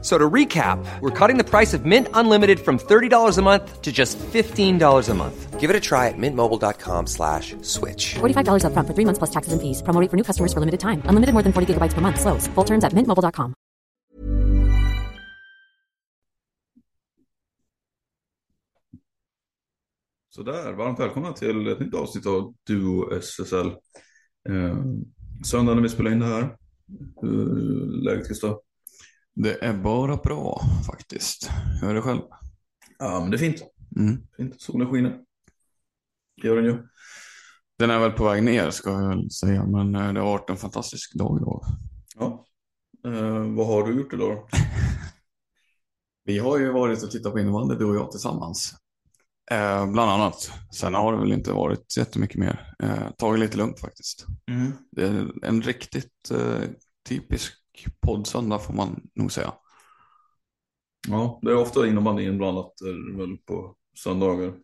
F- So to recap, we're cutting the price of Mint Unlimited from $30 a month to just $15 a month. Give it a try at mintmobile.com slash switch. $45 upfront for three months plus taxes and fees. Promo rate for new customers for limited time. Unlimited more than 40 gigabytes per month. Slows. Full terms at mintmobile.com. Sådär, varmt välkomna till ett nytt avsnitt av Duo SSL. Eh, söndag när vi spelar in det här. Hur är läget Gustav? Det är bara bra faktiskt. Är det själv? Ja, men det är fint. Mm. fint. Solen skiner. Gör den ju. Den är väl på väg ner ska jag väl säga, men eh, det har varit en fantastisk dag idag. Ja. Eh, vad har du gjort idag? Vi har ju varit och tittat på innebandy du och jag tillsammans. Eh, bland annat. Sen har det väl inte varit jättemycket mer. Eh, tagit lite lugnt faktiskt. Mm. Det är en riktigt eh, typisk poddsöndag får man nog säga. Ja, det är ofta innebandy inblandat är det väl på söndagar.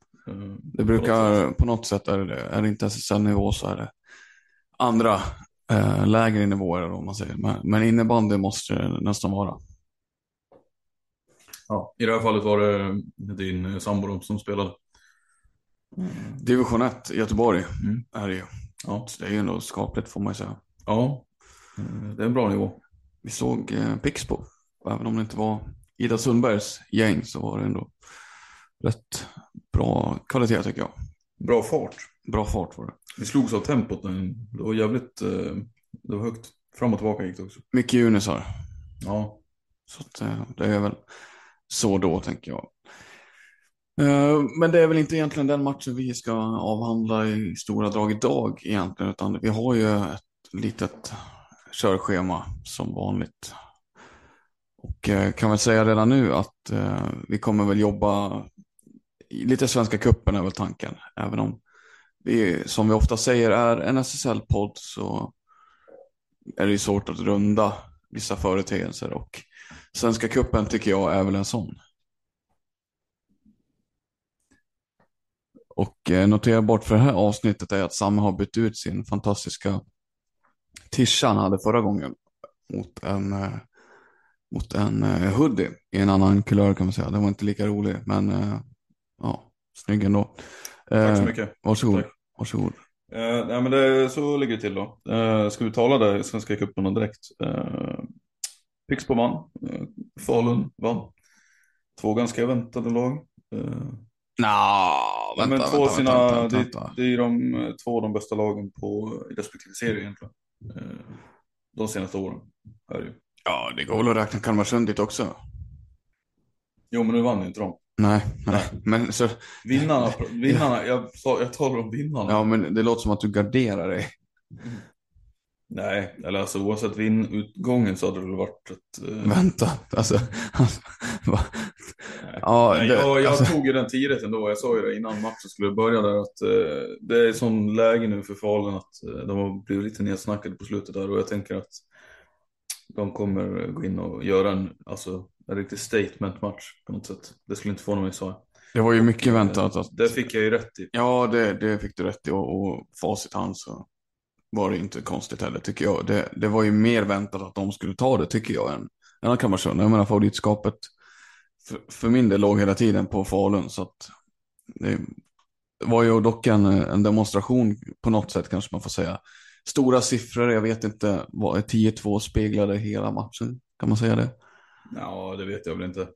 Det brukar på något sätt, är det, är det inte SSL-nivå så är det andra eh, lägre nivåer om man säger. Men, men innebandy måste det nästan vara. Ja, I det här fallet var det din sambo som spelade. Division 1 Göteborg Mm. är det ju. Ja, Så det är ju ändå skapligt får man ju säga. ja. Det är en bra nivå. Vi såg eh, Pixbo. Även om det inte var Ida Sundbergs gäng så var det ändå rätt bra kvalitet tycker jag. Bra fart. Bra fart var det. Vi slogs av tempot. Det var jävligt, eh, det var högt. Fram och tillbaka gick det också. Mycket unisar. Ja, Så att, eh, det är väl så då tänker jag. Men det är väl inte egentligen den matchen vi ska avhandla i stora drag idag egentligen. Utan vi har ju ett litet körschema som vanligt. Och eh, kan väl säga redan nu att eh, vi kommer väl jobba i lite Svenska cupen är väl tanken. Även om vi som vi ofta säger är en SSL-podd så är det ju svårt att runda vissa företeelser. Och Svenska cupen tycker jag är väl en sån. Och eh, noterbart för det här avsnittet är att Samme har bytt ut sin fantastiska tisha han hade förra gången mot en, eh, mot en eh, hoodie i en annan kulör kan man säga. Den var inte lika rolig men eh, ja, snygg ändå. tack så mycket. Varsågod. Tack. varsågod. Eh, nej, men det, så ligger det till då. Eh, ska vi tala där i Svenska cupen direkt? Eh, Pixbo vann. Eh, Falun vann. Två ganska väntade lag. Eh, Nå, men vänta, två vänta, sina, vänta, vänta, Det, vänta. det är de två de bästa lagen på i respektive serie egentligen. Eh, de senaste åren. Ju. Ja, det går väl att räkna Kalmarsund dit också. Jo, men nu vann ju inte de. Nej, nej. Men så, Vinnarna, vinnarna jag, jag talar om vinnarna. ja, men det låter som att du garderar dig. Nej, eller alltså oavsett vinnutgången så hade det väl varit ett... eh, Vänta, alltså. Ja, det, jag, jag alltså, tog ju den tidigt ändå. Jag sa ju det innan matchen skulle börja där att eh, det är sån läge nu för Falun att eh, de har blivit lite nedsnackade på slutet där och jag tänker att de kommer gå in och göra en, alltså, en riktig statement match på något sätt. Det skulle inte få mig så. det var ju mycket väntat. Att, Det fick jag ju rätt i. Ja, det, det fick du rätt i och, och facit hand så var det inte konstigt heller tycker jag. Det, det var ju mer väntat att de skulle ta det tycker jag än, än att Kalmarsund. Jag menar favoritskapet för, för min del låg hela tiden på Falun så att det var ju dock en, en demonstration på något sätt kanske man får säga. Stora siffror, jag vet inte, vad 10-2 speglade hela matchen? Kan man säga det? Ja, det vet jag väl inte.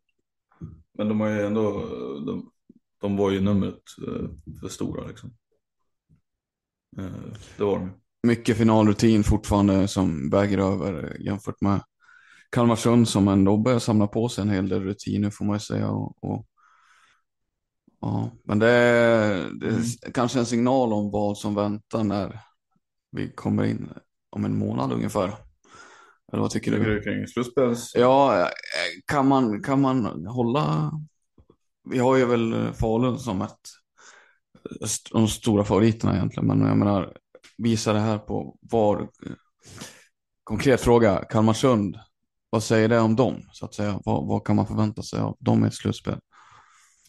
Men de har ju ändå, de, de var ju numret eh, för stora liksom. Eh, det var de ju mycket finalrutin fortfarande som väger över jämfört med Kalmarsund som ändå börjar samla på sig en hel del rutiner får man ju säga. Och, och, ja. Men det är, det är kanske en signal om vad som väntar när vi kommer in om en månad ungefär. Eller vad tycker du kring slutspels? Ja, eh, kan man, kan man hålla... Vi har ju väl Falun som ett de stora favoriterna egentligen. Men jag menar, visa det här på var... Konkret fråga, Kalmarsund vad säger det om dem, så att säga? Vad, vad kan man förvänta sig av dem i ett slutspel?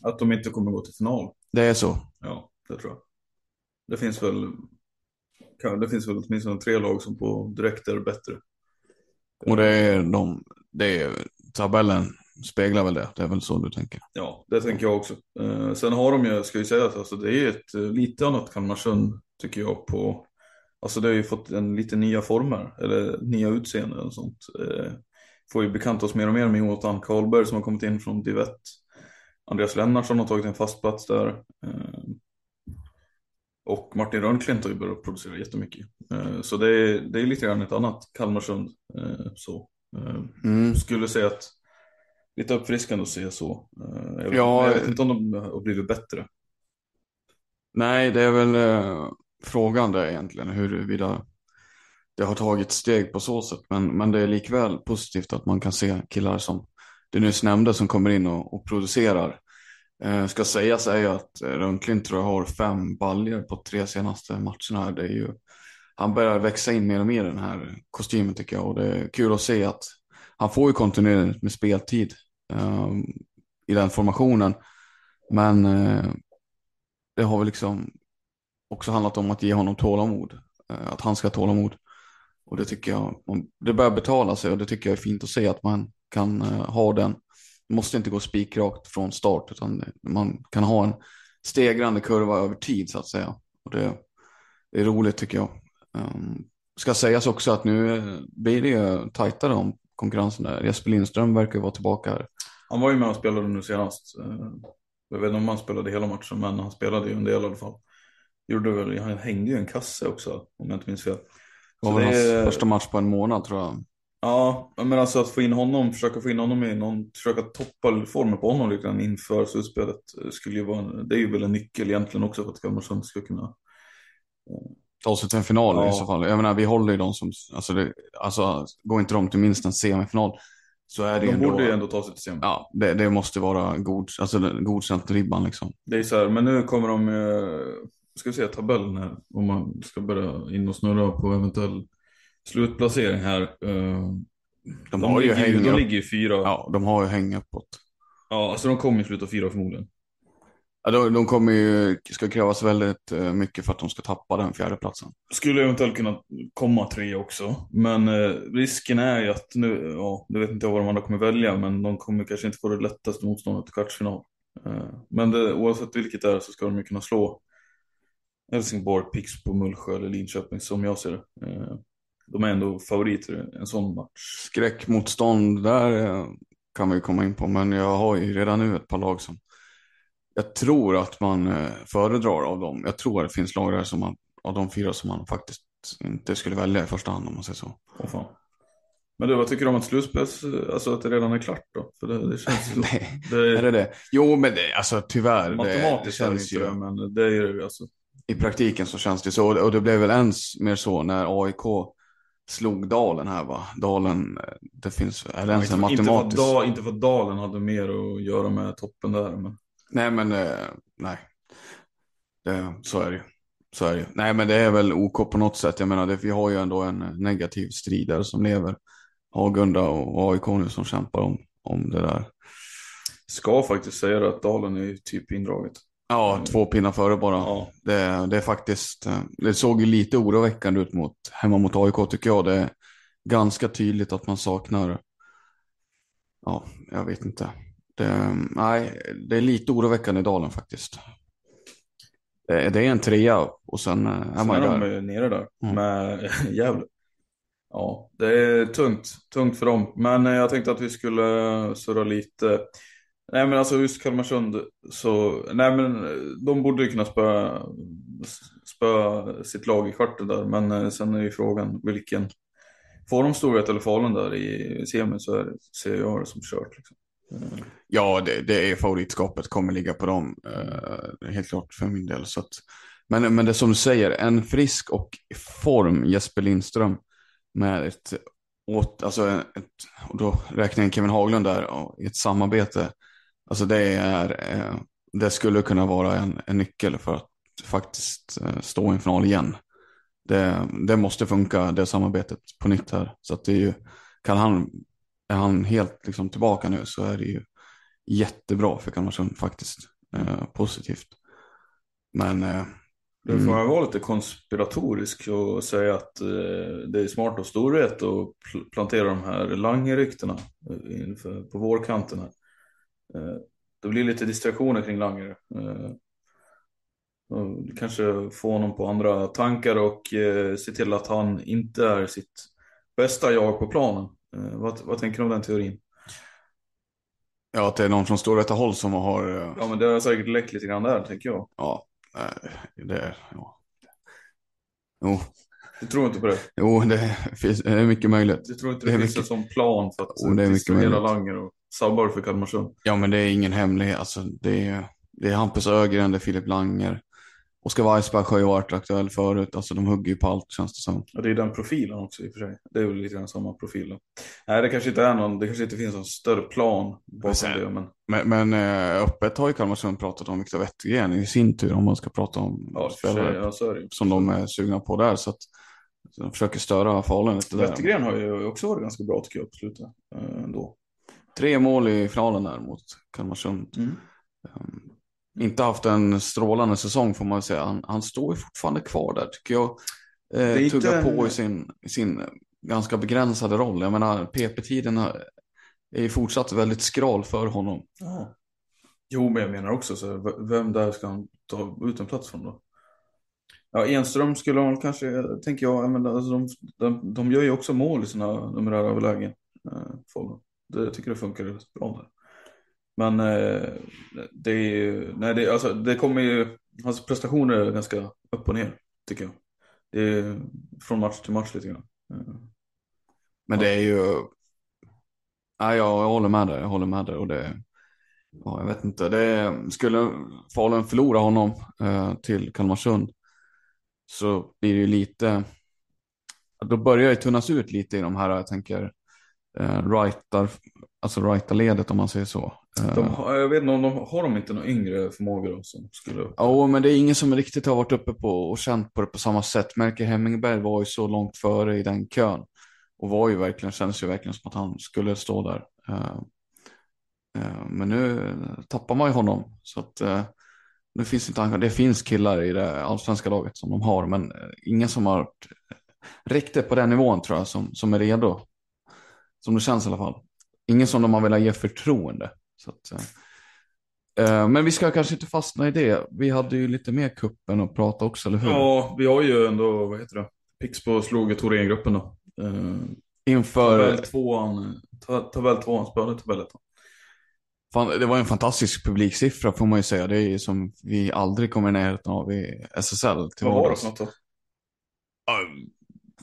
Att de inte kommer gå till final. Det är så. Ja, det tror jag. Det finns väl, det finns väl åtminstone tre lag som på direkt är bättre. Och det är de, det är, tabellen speglar väl det. Det är väl så du tänker. Ja, det tänker jag också. Eh, sen har de ju, ska jag säga, att alltså, det är ju ett eh, lite annat Kalmarsund tycker jag på, alltså det har ju fått en lite nya former, eller nya utseenden och sånt. Eh, får ju bekanta oss mer och mer med Jonathan Karlberg som har kommit in från Divett. Andreas Lennartsson har tagit en fast plats där. Eh, och Martin Rönnklint har ju börjat producera jättemycket. Eh, så det är, det är lite grann ett annat Kalmarsund. Eh, så. Eh, Mm. skulle säga att lite uppfriskande att se så. Eh, Jag vet, Ja, jag vet inte om de har blivit bättre. Nej, det är väl eh, frågan där egentligen huruvida det har tagit steg på så sätt. Men, men det är likväl positivt att man kan se killar som du nyss nämnde som kommer in och, och producerar. Eh, ska sägas är ju att eh, Rönnklint tror jag har fem baljer på tre senaste matcherna. Det är ju, han börjar växa in mer och mer i den här kostymen tycker jag. Och det är kul att se att han får ju kontinuerligt med speltid eh, i den formationen. Men eh, det har väl liksom också handlat om att ge honom tålamod. Eh, att han ska ha tålamod. Och det tycker jag, det börjar betala sig och det tycker jag är fint att se att man kan eh, ha den. Det måste inte gå spikrakt från start utan man kan ha en stegrande kurva över tid så att säga. Och det, det är roligt tycker jag. Ehm, ska sägas också att nu eh, blir det ju tajtare om konkurrensen där. Jesper Lindström verkar ju vara tillbaka här. Han var ju med och spelade nu senast. Jag vet inte om han spelade hela matchen, men han spelade ju en del i alla fall. Gjorde väl, han hängde ju en kasse också, om jag inte minns fel. Det var väl hans är- första match på en månad tror jag. Ja, men alltså att få in honom, försöka få in honom i någon, försöka toppa formen på honom lite grann inför slutspelet eh, skulle ju vara, en- det är ju väl en nyckel egentligen också för att Kalmarsund ska kunna. Ta sig till en final Ja. i så fall. Jag menar, vi håller ju dem som, alltså, det, alltså går inte de till minst en semifinal så är det ju De ändå, borde ju ändå ta sig till semi. ja, det, det måste vara god, alltså godkänt ribban liksom. Det är så här, men nu kommer de, eh, ska vi se tabellen här, om man ska börja in och snurra på eventuell slutplacering här. Eh, De, De, har ju ligger, ju, de ligger ju fyra. Ja. Ja, de har ju häng uppåt. alltså de kommer ju sluta fyra förmodligen. Ja, de, de kommer ju, ska krävas väldigt eh, mycket för att de ska tappa den fjärde platsen. Skulle eventuellt kunna komma tre också. Men eh, risken är ju att nu, ja, det vet inte jag vad de andra kommer välja, men de kommer kanske inte få det lättaste motståndet till kvartsfinal. Eh, men det, oavsett vilket det är så ska de ju kunna slå Helsingborg, Pixbo, Mullsjö eller Linköping som jag ser det. Eh, de är ändå favoriter en sån match. Skräckmotstånd där eh, kan vi komma in på, men jag har ju redan nu ett par lag som jag tror att man eh, föredrar av dem. Jag tror att det finns lag där som man, av de fyra som man faktiskt inte skulle välja i första hand om man säger så. Fan. Men du, vad tycker du om att slutspels, alltså att det redan är klart då? För det, det känns. Nej, det, är det det? Jo, men det, alltså tyvärr. Det, det matematiskt är det känns ju, det, men det är ju alltså. I praktiken så känns det så. Och det blev väl ens mer så när AIK slog Dalen här va? Dalen, eh, det finns, är det ens en Inte, inte, för matematisk? Inte för att Dalen hade mer att göra med toppen där. Men... Nej, men eh, nej. Det, så är det ju. Så är det. Nej, men det är väl OK på något sätt. Jag menar, det, vi har ju ändå en eh, negativ stridare som lever. Hagunda och AIK nu som kämpar om, om det där. Ska faktiskt säga det att Dalen är typ indraget. Ja, två pinnar före bara. Ja. Det, det är faktiskt, eh, det såg ju lite oroväckande ut mot, hemma mot AIK tycker jag. Det är ganska tydligt att man saknar, ja, jag vet inte. Det, nej, det är lite oroväckande i dalen faktiskt. Det, det är en trea och sen eh, är Sen man är de där. ju nere där Mm. med Gävle. Ja, det är tungt. Tungt för dem. Men eh, jag tänkte att vi skulle surra lite. Nej men alltså just Kalmarsund så, nej men de borde ju kunna spöa, spö sitt lag i kvarten där. Men eh, sen är ju frågan vilken, får de Storvreta eller Falun där i semin så är det, ser jag det som kört. Liksom. Mm. Ja, det, det är favoritskapet, kommer ligga på dem. uh, helt klart för min del. Så att, men, men det som du säger, en frisk och i form Jesper Lindström med ett, åt, alltså ett, och då räknar jag in Kevin Haglund där, och i ett samarbete. Alltså det är, eh, det skulle kunna vara en, en nyckel för att faktiskt eh, stå i en final igen. Det, det måste funka, det samarbetet på nytt här. Så att det är ju, kan han är han helt liksom tillbaka nu så är det ju jättebra för Kalmarsund faktiskt. Eh, positivt. Men eh, Nu får jag vara lite konspiratorisk och säga att eh, det är smart av Storvreta att pl- plantera de här Lange-ryktena eh, på vårkanten här. Eh, det blir lite distraktioner kring Lange. Eh, kanske få honom på andra tankar och eh, se till att han inte är sitt bästa jag på planen. Vad, vad tänker du om den teorin? ja, att det är någon från Storvreta håll som har Ja men det har säkert läckt lite grann där tänker jag. Ja, det är... Ja. Jo, Du tror inte på det? jo, det finns, det är mycket möjligt. Du tror inte Det det, finns mycket- en sån plan för att Jo, det är mycket distrahera möjligt. Langer och sabbar för Kalmarsund? Ja, men det är ingen hemlighet. Alltså, det, är, det är Hampus Ögren, det är Filip Langer. Oskar Weissbach har ju varit aktuell förut. Alltså, de hugger ju på allt känns det som. Ja, det är den profilen också i och för sig. Det är väl lite grann samma profil. då. Nej, det kanske inte är någon, det kanske inte finns någon större plan bakom sen- det. Men Men, men eh, öppet har ju Kalmarsund pratat om Viktor Wettergren i sin tur. Om man ska prata om ja, för sig, spelare ja, ju. som de är sugna på där. Så att så de försöker störa Falun lite där. Wettergren har ju också varit ganska bra tycker jag på slutet. Eh, ändå. Tre mål i finalen där mot Kalmarsund. Mm. Um, inte haft en strålande säsong får man säga. Han, han står ju fortfarande kvar där tycker jag. Eh, tuggar på i sin, sin ganska begränsade roll. Jag menar, PP-tiden är ju fortsatt väldigt skral för honom. Ja. Jo, men jag menar också så vem där ska han ta ut en plats från då? Ja, Enström skulle man kanske, tänker jag, menar, alltså de, de, de gör ju också mål i sina numerära överlägen. Eh det jag tycker det funkar rätt bra där. Men eh, det är ju, nej det, alltså, det kommer ju, hans prestationer är ganska upp och ner, tycker jag. Det är från match till match lite grann. Men det är ju... Nej, jag, jag håller med dig. Jag håller med dig. Och det, ja, jag vet inte. Det, skulle Falun förlora honom eh, till Kalmarsund så blir det ju lite... Då börjar det tunnas ut lite i de här, jag tänker, eh, rightar, alltså rightar-ledet om man säger så. Eh, De, har- jag vet inte om de har de inte några yngre förmågor som skulle... Ja, men det är ingen som riktigt har varit uppe på och känt på det på samma sätt. Melker Hemmingberg var ju så långt före i den kön. Och var ju verkligen, kändes ju verkligen som att han skulle stå där. Eh, eh, Men nu tappar man ju honom. Så att nu finns inte han, det finns killar i det allsvenska laget som de har. Men ingen som har riktigt på den nivån tror jag som, som är redo. Som det känns i alla fall. Ingen som de har velat ge förtroende. Så att, eh, men vi ska kanske inte fastna i det. Vi hade ju lite mer kuppen att prata också, eller hur? Ja, vi har ju ändå, vad heter det? Pixbo slog Thorengruppen då. Eh, Inför, tabell tvåan, ta, tabell tvåan spelade tabell ettan. fan, det var en fantastisk publiksiffra får man ju säga. Det är ju som vi aldrig kommer i närheten av i SSL. Till Vad var det för något då?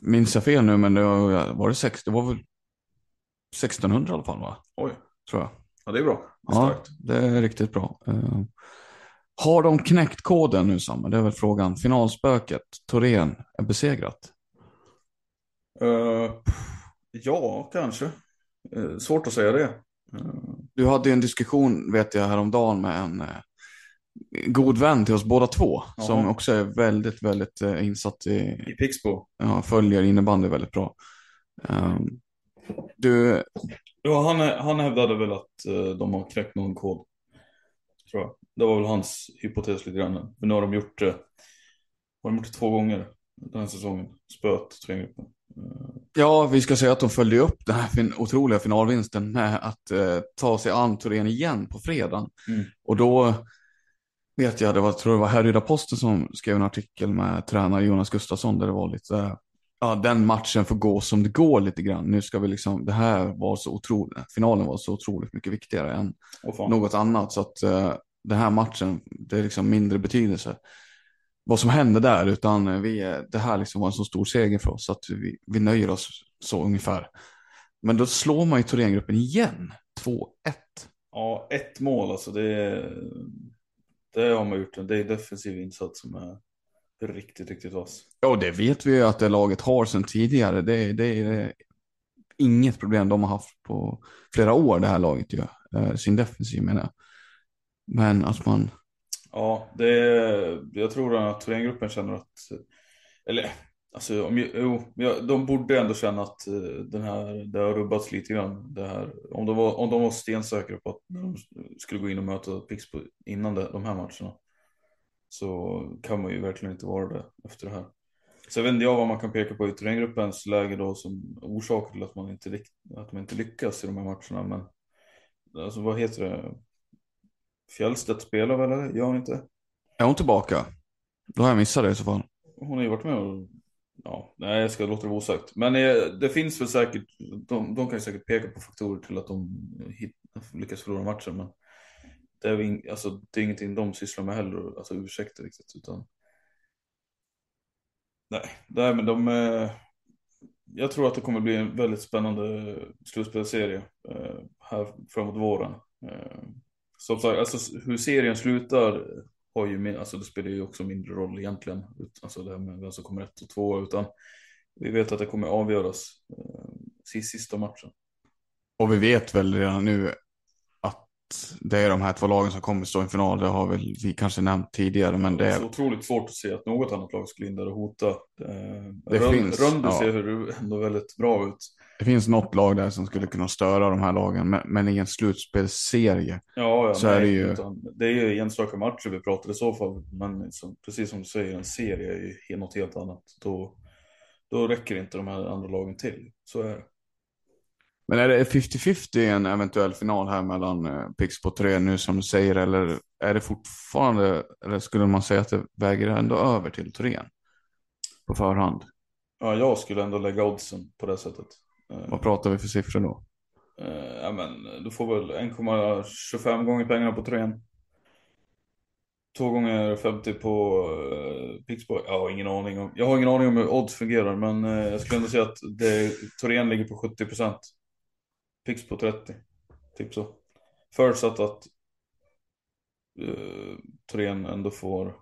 Minns jag fel nu, men det var, var det, sex, det var väl 1600 i alla fall, va? Oj, Tror jag. ja det är bra. Det är Ja, starkt. det är riktigt bra. Eh, har de knäckt koden nu, Samme? Det är väl frågan. Finalspöket, Torén, är besegrat? Eh, ja, kanske. Eh, svårt att säga det. Du hade ju en diskussion, vet jag, häromdagen med en god vän till oss båda två. Som Jaha. också är väldigt, väldigt insatt i, I Pixbo. ja, följer innebandy väldigt bra. Ehm, du, Ja, han, han hävdade väl att eh, de har knäckt någon kod. Tror jag. Det var väl hans hypotes lite grann. För nu har de gjort det. Har de gjort det två gånger den här säsongen. Spöt Thorengruppen. Eh, ja, vi ska säga att de följde upp den här fin otroliga finalvinsten med att eh, ta sig an Torén igen på fredagen. Mm. Och då vet jag, det var, tror det var Härryda-Posten som skrev en artikel med tränare Jonas Gustafsson där det var lite, ja den matchen får gå som det går lite grann. Nu ska vi liksom, det här var så otroligt, finalen var så otroligt mycket viktigare än fan. något annat. Så att eh, den här matchen, det är liksom mindre betydelse vad som hände där, utan eh, vi, det här liksom var en så stor seger för oss att vi, vi nöjer oss så ungefär. Men då slår man ju Thorengruppen igen, 2-1. Ja, ett mål alltså. Det, det har man gjort. Det är en defensiv insats som är riktigt, riktigt vass. Ja, det vet vi ju att det laget har sedan tidigare. Det, det är inget problem de har haft på flera år, det här laget ju. Eh, Sin defensiv menar jag. Men att man, Ja, det jag tror att Thorengruppen känner att, eller Alltså, om, jo, de borde ändå känna att eh, den här, det har rubbats lite grann. Det här, om, de var, om de var stensäkra på att de skulle gå in och möta Pixbo innan de här matcherna. Så kan man ju verkligen inte vara det efter det här. Så jag vet inte jag vad man kan peka på i Thorengruppens läge då som orsak till att man inte, att man inte lyckas i de här matcherna. Men alltså vad heter det? Fjällstedt spelar väl eller? Gör hon inte? Är hon tillbaka? Då har jag missat det i så fall. Hon har ju varit med och... Ja, nej jag ska låta det vara osagt. Men eh, det finns väl säkert, de, de kan ju säkert peka på faktorer till att de hit, lyckas förlora matchen. Men det är, alltså, det är ingenting de sysslar med heller, alltså ursäkter riktigt. Utan... Nej, nej men de... Eh, jag tror att det kommer bli en väldigt spännande slutspelsserie eh, här framåt våren. Eh, som sagt, alltså hur serien slutar har ju, alltså det spelar ju också mindre roll egentligen. Alltså det här med vem som kommer ett och två, utan vi vet att det kommer avgöras eh, i sista matchen. Och vi vet väl redan nu det är de här två lagen som kommer stå i final. Det har väl vi kanske nämnt tidigare, men det Det är så otroligt svårt att se att något annat lag skulle in där och hota. Eh, Det Rönd- finns, Rönnby ja. ser ändå väldigt bra ut. Det finns något lag där som skulle kunna störa de här lagen, men, men i en slutspelsserie. Ja, ja Så nej, är det ju. Det är ju enstaka matcher vi pratar i så fall. Men som, precis som du säger, en serie är ju något helt annat. Då, då räcker inte de här andra lagen till. Så är det. Men är det 50-50 i en eventuell final här mellan eh, Pixbo 3 nu som du säger, eller är det fortfarande, eller skulle man säga att det väger ändå över till Torén? På förhand. Ja, jag skulle ändå lägga oddsen på det sättet. Eh, Vad pratar vi för siffror då? eh, ja, men du får väl 1,25 gånger pengarna på tröjan. Två gånger 50 på uh, Pixbo. Jag har ingen aning om. Jag har ingen aning om hur odds fungerar, men eh, jag skulle ändå säga att det, Torén ligger på 70 procent. Pix på 30. Typ så. Förutsatt att uh, Torén ändå får.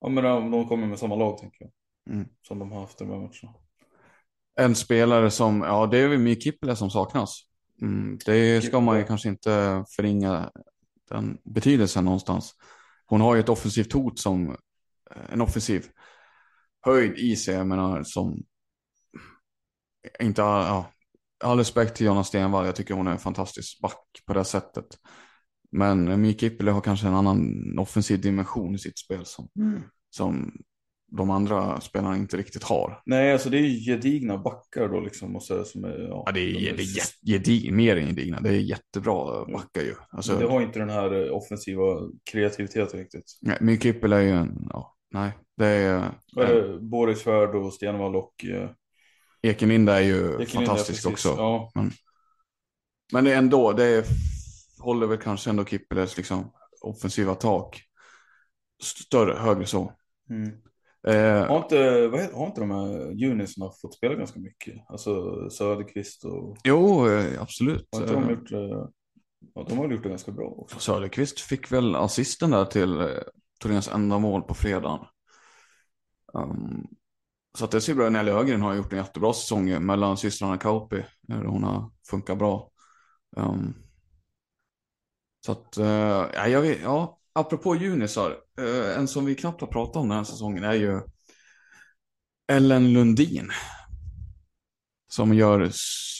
Ja, men om de kommer med samma lag tänker jag. Mm. Som de har haft i de här matcherna. En spelare som, ja det är väl My Kippele som saknas. Mm, det ska man ju kanske inte förringa den betydelsen någonstans. Hon har ju ett offensivt hot som, eh, en offensiv höjd i sig, jag menar som, inte, ja, all respekt till Jonna Stenvall, jag tycker hon är en fantastisk back på det sättet. Men My Kippele har kanske en annan offensiv dimension i sitt spel som, som de andra spelarna inte riktigt har. Nej, alltså det är ju gedigna backar då liksom. Och så, som är, ja, Ja, det är, de det är jät- gedig, mer än gedigna. Det är jättebra backar ju. Alltså, Det har inte den här eh, offensiva kreativiteten riktigt. nej, My Kippel är ju en, ja, nej, det är, är det? Boris Svärd och Stenvall och eh, Ekenlinda är ju Ekelund, fantastisk precis. också. Ja, Men det är ändå, det är, håller väl kanske ändå Kippeles liksom offensiva tak större, högre så. mm. Eh, Har inte, vad heter, har inte de här junisarna fått spela ganska mycket? Alltså Söderqvist och... jo, eh, absolut. Har inte de Eh, gjort? Ja, de har gjort det ganska bra också. Söderqvist fick väl assisten där till eh, enda mål på fredagen. Um, så att det ser bra ut. Nelly Ögren har gjort en jättebra säsong mellan systrarna Kauppi. Hon har funkat bra. Um, så att, eh, ja, jag vet, ja, apropå junisar. eh, en som vi knappt har pratat om den här säsongen är ju Ellen Lundin. Som gör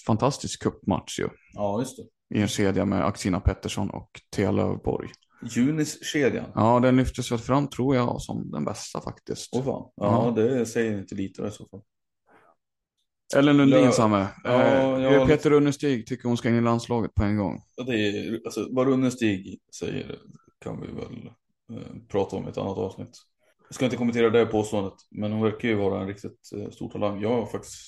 fantastisk cupmatch ju. Ja, just det. I en kedja med Axina Pettersson och Thea Lövborg. Junis-kedjan. Ja, den lyftes väl fram tror jag som den bästa faktiskt. Åh fan. Ja, Ja. det säger inte lite i så fall. Ellen Lundin Lö- Samme. Ja, eh, jag- Peter Unnestig tycker hon ska in i landslaget på en gång. Ja, Det är, alltså, vad Runnestig säger kan vi väl eh, prata om i ett annat avsnitt. Jag ska inte kommentera det påståendet, men hon verkar ju vara en riktigt eh, stor talang. Jag har faktiskt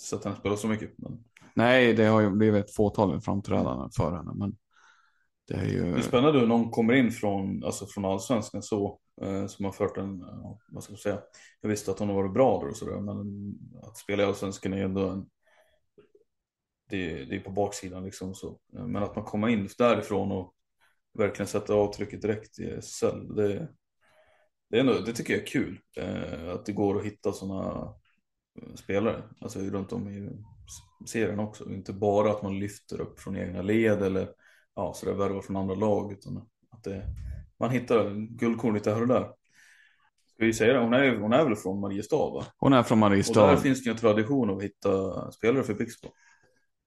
sett henne spela så mycket. Men Nej, det har ju blivit ett fåtal framträdanden för henne. Men det är ju... det är spännande hur någon kommer in från, alltså från allsvenskan så, eh, som har fört en, vad ska jag säga, jag visste att hon har varit bra där och sådär, men att spela i allsvenskan är ändå en, det, det är på baksidan liksom så. Men att man kommer in därifrån och verkligen sätter avtrycket direkt i SSL, det, det, är ändå, det tycker jag är kul. Eh, att det går att hitta sådana eh, spelare, alltså runt om i serien också. Inte bara att man lyfter upp från egna led eller ja, så det värvar från andra lag, utan att det, man hittar guldkorn lite här och där. Ska vi säga det? Hon är, hon är väl från Mariestad va? Hon är från Och där Mariestad. finns det ju en tradition av att hitta spelare för Pixbo.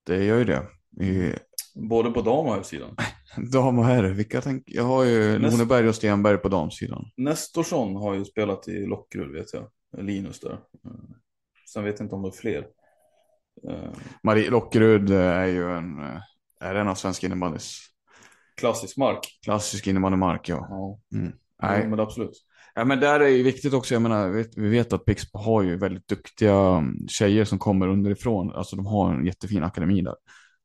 Det gör ju det. I Både på dam och herrsidan. dam och herr, vilka tänk... Jag har ju Näst- Loneberg och Stenberg på damsidan. Nestorsson har ju spelat i Lockerud vet jag. Linus där. Eh, Sen vet jag inte om det är fler. Eh, Marie Lockerud eh, är ju en, eh, är en av svensk innebandys Klassisk mark. klassisk innebandymark, ja. Ja, Mm. ja Nej. men absolut. Ja, men där är ju viktigt också, jag menar, vi vet, att Pixbo har ju väldigt duktiga mm, tjejer som kommer underifrån. Alltså de har en jättefin akademi där.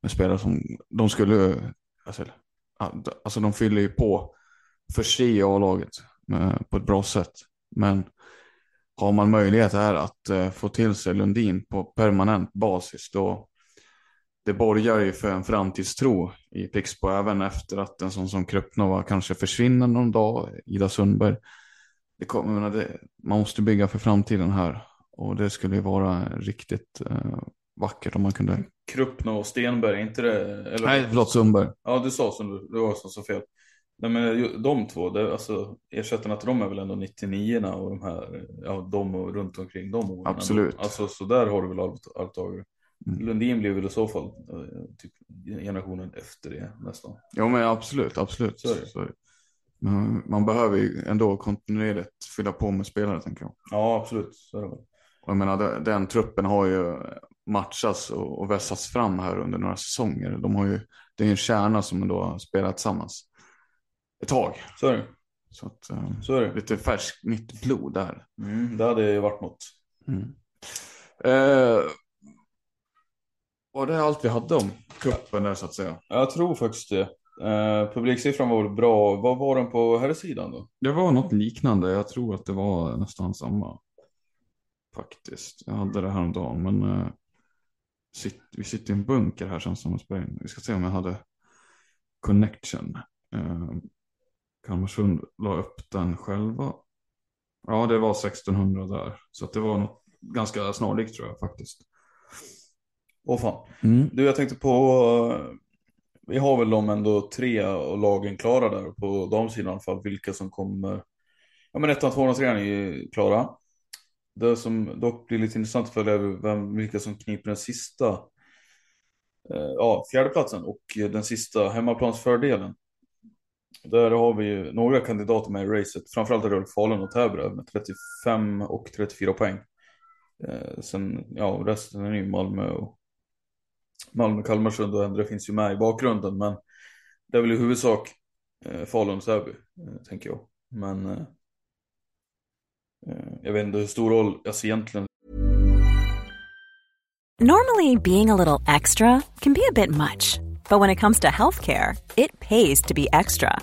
Med spelare som, de skulle, alltså, ja, alltså de fyller ju på för sig A-laget med- på ett bra sätt. Men har man möjlighet här att eh, få till sig Lundin på permanent basis, då det borgar ju för en framtidstro i Pixbo, även efter att en sån som Krupnova kanske försvinner någon dag, Ida Sundberg det kommer, jag det, man måste bygga för framtiden här. Och det skulle ju vara riktigt eh, vackert om man kunde... Kruppno och Stenberg, inte det? Eller? Nej, förlåt Sundberg. Ja, du sa du, det var som sa fel. Nej men de två, det, alltså ersättarna till dem är väl ändå 99 och de här, ja de och runt omkring dem. åren Absolut. Alltså så där har du väl allt- arvtagare. Mm. Lundin blir väl i så fall eh, typ generationen efter det nästan. Jo men absolut, absolut. Så. Så. Men man behöver ju ändå kontinuerligt fylla på med spelare tänker jag. Ja absolut, så är det väl. Och jag menar den, den truppen har ju matchats och, och vässats fram här under några säsonger. De har ju, det är ju en kärna som ändå har spelat tillsammans ett tag. Så är det. Så att, eh, Så är det. lite färskt nytt blod där. Mm, det hade ju varit något. Mm. Eh, var det allt vi hade om kuppen där så att säga? Jag tror faktiskt det. Eh, publiksiffran var väl bra. Vad var den på här sidan då? Det var något liknande. Jag tror att det var nästan samma. Faktiskt. Jag hade det här om dagen. Men eh, vi sitter i en bunker här känns som in. Vi ska se om jag hade connection. Eh, Kalmarsund la upp den själva. Ja, det var 1600 där. Så att det var något ganska snarlikt tror jag faktiskt. Åh fan. Mm. Du, jag tänkte på, eh, vi har väl de ändå tre och lagen klara där på damsidan i alla fall, vilka som kommer. Ja men ettan, tvåan och trean är ju klara. Det som dock blir lite intressant att följa är vem, vilka som kniper den sista, eh, ja fjärdeplatsen och den sista hemmaplansfördelen. Där har vi ju några kandidater med i racet, framförallt väl Falun och Täby med 35 och 34 poäng. Eh, sen, ja resten är ju Malmö och Malmö, Kalmarsund och Endre finns ju med i bakgrunden men det är väl i huvudsak eh, Falun och Säby eh, tänker jag. Men eh, eh, jag vet inte hur stor roll, alltså egentligen Normally, being a little extra can be a bit much, but when it comes to healthcare, it pays to be extra.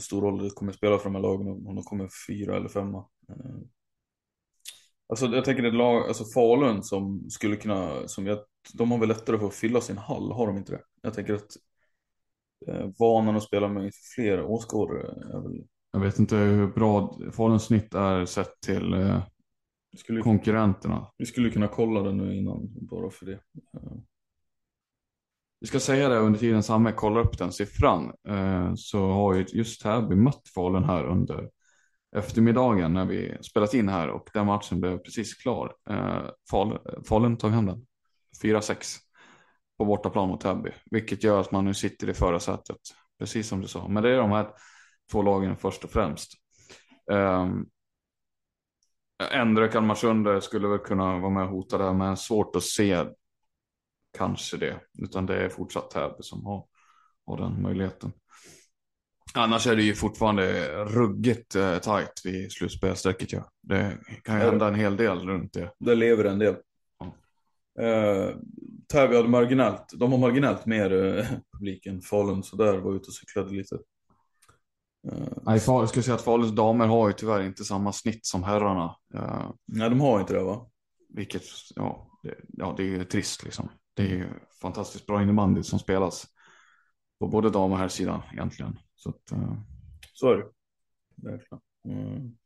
Hur stor roll det kommer spela för de här lagen om de kommer fyra eller femma. Eh, Alltså jag tänker ett lag, alltså Falun som skulle kunna, som jag, de har väl lättare för att fylla sin hall, har de inte det? Jag tänker att eh, vanan att spela med fler åskådare är väl, Jag vet inte hur bra Faluns snitt är sett till eh, vi skulle, konkurrenterna. vi skulle kunna kolla det nu innan, bara för det. Eh, vi ska säga det under tiden Samme kollar upp den siffran. Eh, så har ju just Täby mött Falun här under eftermiddagen när vi spelat in här och den matchen blev precis klar. Eh, Fal, Falun tog hem den. 4-6 på bortaplan mot Täby. Vilket gör att man nu sitter i förarsätet. Precis som du sa. Men det är de här två lagen först och främst. Ehm, Ändra Kalmarsund skulle väl kunna vara med och hota där, men svårt att se kanske det. Utan det är fortsatt Täby som har, har den möjligheten. Annars är det ju fortfarande ruggigt eh, tajt vid slutspelsträcket. Ja. Det kan ju Ja. hända en hel del runt det. Där lever en del. Eh, Täby hade marginellt, de har marginellt mer eh, publik än Falun, så där var ute och cyklade lite. Eh, Nej, jag skulle säga att Faluns damer har ju tyvärr inte samma snitt som herrarna. Eh, nej, de har inte det va? vilket, ja det, ja, det är ju trist liksom. Det är fantastiskt bra innebandy som spelas på både dam och herrsidan egentligen. Så att, eh, Så är det. Verkligen. Mm.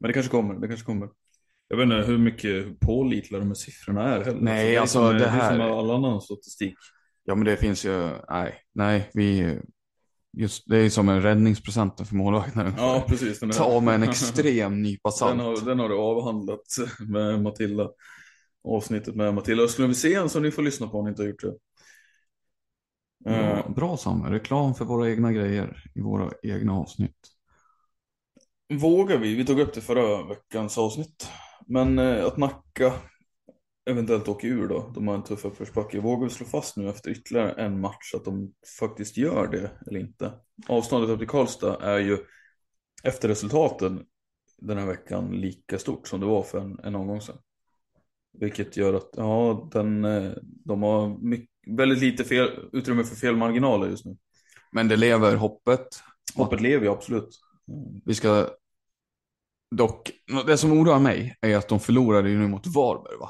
Men det kanske kommer, det kanske kommer. Jag vet inte hur mycket pålitliga de här siffrorna är heller. Nej, det är alltså, som, det Det är här- som med all annan statistik. ja men det finns ju, nej, nej, vi, just det är som en räddningsprocenten för målvakten. Ja, precis. Den är- Ta med en extrem nypa Den salt. har, den har du avhandlat med Matilda. Avsnittet med Matilda Östlund Wisén som ni får lyssna på om ni inte har gjort det. Eh, Ja, bra Sam, reklam för våra egna grejer i våra egna avsnitt. Vågar vi? Vi tog upp det förra veckans avsnitt. Men eh, att Nacka eventuellt åker ur då, de har en tuff uppförsbacke. Vågar vi slå fast nu efter ytterligare en match att de faktiskt gör det eller inte? Avståndet upp till Karlstad är ju efter resultaten den här veckan lika stort som det var för en, en omgång sedan. Vilket gör att, ja, den, eh, de har mycket, väldigt lite fel, utrymme för felmarginaler just nu. Men det lever hoppet. Hoppet lever ju absolut. Vi ska dock, det som oroar mig är att de förlorade ju nu mot Varberg va?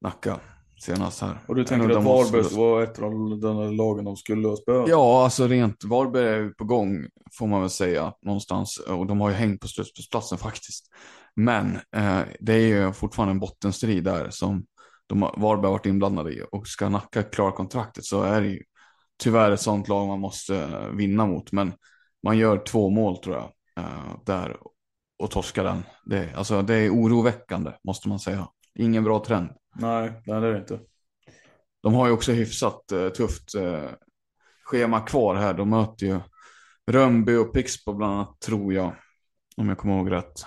Nacka senast här. Och du tänker att Varberg var ett av de lagen de skulle ha spöat? Ja, alltså rent Varberg är ju på gång får man väl säga någonstans. Och de har ju hängt på slutspelsplatsen faktiskt. Men eh, det är ju fortfarande en bottenstrid där som de har, Varberg varit inblandade i. Och ska Nacka klara kontraktet så är det ju tyvärr ett sånt lag man måste eh, vinna mot. Men man gör två mål tror jag eh, där och torskar den. Det, alltså, det är oroväckande måste man säga. Ingen bra trend. Nej, nej det är det inte. De har ju också hyfsat eh, tufft eh, schema kvar här. De möter ju Rönnby och Pixbo bland annat, tror jag. Om jag kommer ihåg rätt.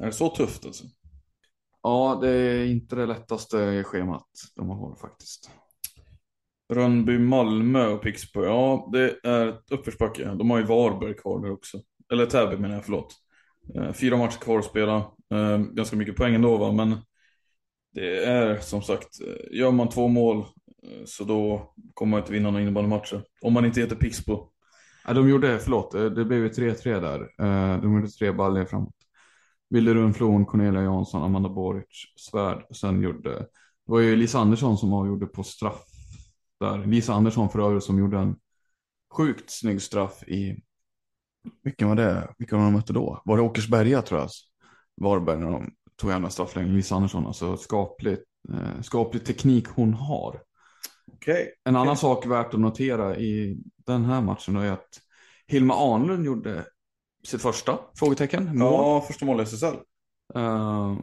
Är det så tufft alltså? Ja, det är inte det lättaste schemat de har faktiskt. Rönnby, Malmö och Pixbo. Ja, det är uppförsbacke. De har ju Varberg kvar där också. Eller Täby menar jag, förlåt. Eh, Fyra matcher kvar att spela. Eh, Ganska mycket poäng ändå va, men det är som sagt, eh, gör man två mål så då kommer man inte vinna några innebandymatcher. Om man inte heter Pixbo. Ja, de gjorde, förlåt, det blev ju 3-3 där. De gjorde tre baljor framåt. Wilde Rundflon, Cornelia Jansson, Amanda Boric, Svärd. Sen gjorde, det var ju Lisa Andersson som avgjorde på straff där. Lisa Andersson för övrigt som gjorde en sjukt snygg straff i, vilken var det? Vilka var de mötte då? Var det Åkersberga tror jag? Varberg när de tog hem den. Lisa Andersson, alltså skaplig, eh, skaplig teknik hon har. Okej. En annan sak värt att notera i den här matchen är att Hilma Arnlund gjorde sitt första frågetecken, mål. Ja, första mål i SSL. Eh,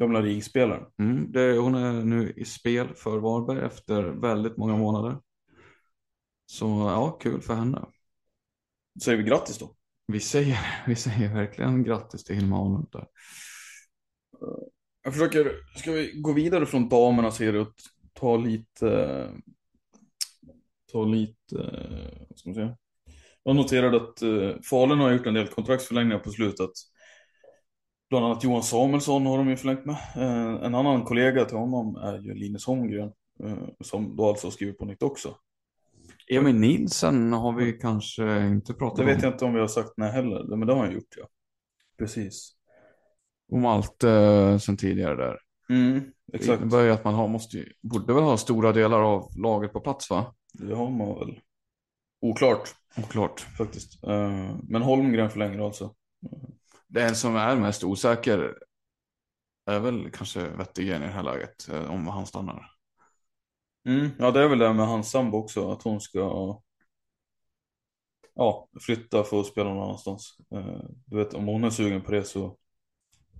Gamla RIG-spelaren. mm, det, hon är nu i spel för Varberg efter väldigt många månader. Så ja, kul för henne. Säger vi grattis då. Vi säger, vi säger verkligen grattis till Hilma Arnlund där. Jag försöker, ska vi gå vidare från damerna serie och ta lite, ta lite, vad ska man säga? Jag noterade att uh, Falun har gjort en del kontraktsförlängningar på slutet. Bland annat Johan Samuelsson har de ju förlängt med. Eh, en annan kollega till honom är ju Linus Holmgren, eh, som då alltså har skrivit på nytt också. Emil Nilsen har vi kanske inte pratat Det om. vet jag inte om vi har sagt nej heller, men det har han gjort ja. Precis. Om allt eh, sen tidigare där. Mm, Det exakt. innebär ju att man har, måste, borde väl ha stora delar av laget på plats va? Det har man väl. Oklart. Oklart. faktiskt. Eh, Men Holmgren förlänger alltså. Den som är mest osäker är väl kanske Wettergren i det här läget, eh, om han stannar. Mm. Ja, det är väl det med hans sambo också, att hon ska ja, flytta för att spela någon annanstans. Eh, Du vet, om hon är sugen på det så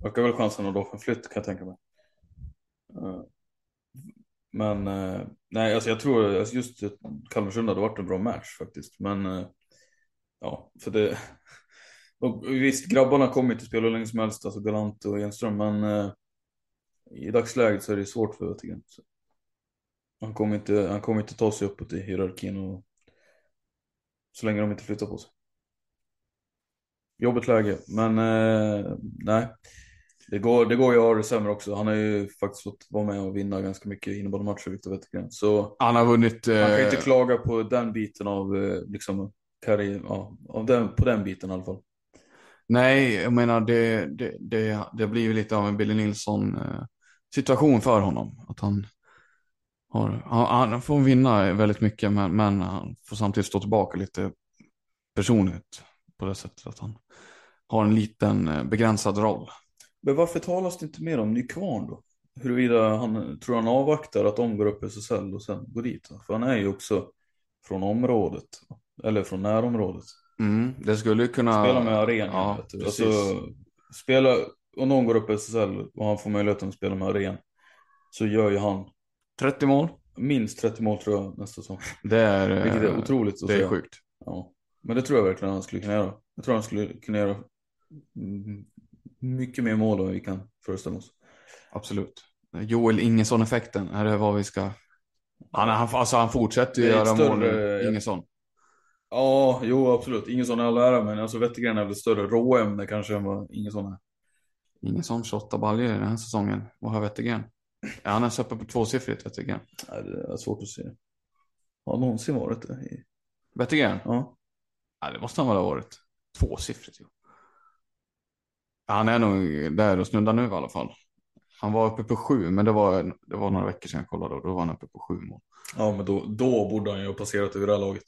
ökar väl chansen då för en flytt kan jag tänka mig. Men eh, nej, alltså jag tror alltså just Kalmarsund hade varit en bra match faktiskt. Men eh, ja, för det Och visst, grabbarna kommer inte spela hur länge som helst, alltså Galant och Enström, men eh, i dagsläget så är det svårt för Wettergren. Han kommer inte, han kommer inte ta sig uppåt i hierarkin och så länge de inte flyttar på sig. Jobbigt läge, men eh, nej. Det går, det går ju det sämre också. Han har ju faktiskt fått vara med och vinna ganska mycket innebandymatcher, Viktor Wettergren. Så Han har vunnit... man kan ju eh, inte klaga på den biten av, eh, liksom, karriär, ja, av den, på den biten i alla fall. Nej, jag menar det, det, det, det blir ju lite av en Billy Nilsson eh, situation för honom. Att han, har, han, han får vinna väldigt mycket men, men han får samtidigt stå tillbaka lite personligt på det sättet att han har en liten eh, begränsad roll. Men varför talas det inte mer om Nykvarn då? Huruvida han, tror han avvaktar att de går upp i SSL och sen går dit? För han är ju också från området, eller från närområdet. Mm, det skulle ju kunna... Spela med arenan. Ja. Alltså, spela, om någon går upp i SSL och han får möjligheten att spela med aren så gör ju han 30 mål. minst 30 mål tror jag nästa säsong. Det är, eh, Vilket är otroligt att Det är säga. sjukt. Ja. Men det tror jag verkligen han skulle kunna göra. Jag tror han skulle kunna göra mycket mer mål än vi kan föreställa oss. Absolut. Joel Ingesson-effekten, är det vad vi ska... Han, han, alltså han fortsätter ju göra ett mål, större- Ingesson. Ja, jo absolut. Ingen sån är all ära, men alltså Wettergren är väl större råämne kanske än vad ingen sån är. Ingesson 28 baljor den här säsongen. Vad har Wettergren? Är han ens uppe på tvåsiffrigt, Wettergren? Nej, det är svårt att se. Har någonsin varit det? i- Wettergren? Ja. Ja, det måste han väl ha varit. Tvåsiffrigt, jo. Han är nog där och snuddar nu i alla fall. Han var uppe på sju, men det var, det var några veckor sedan jag kollade och då var han uppe på sju mål. Ja, men då, då borde han ju ha passerat över det här laget.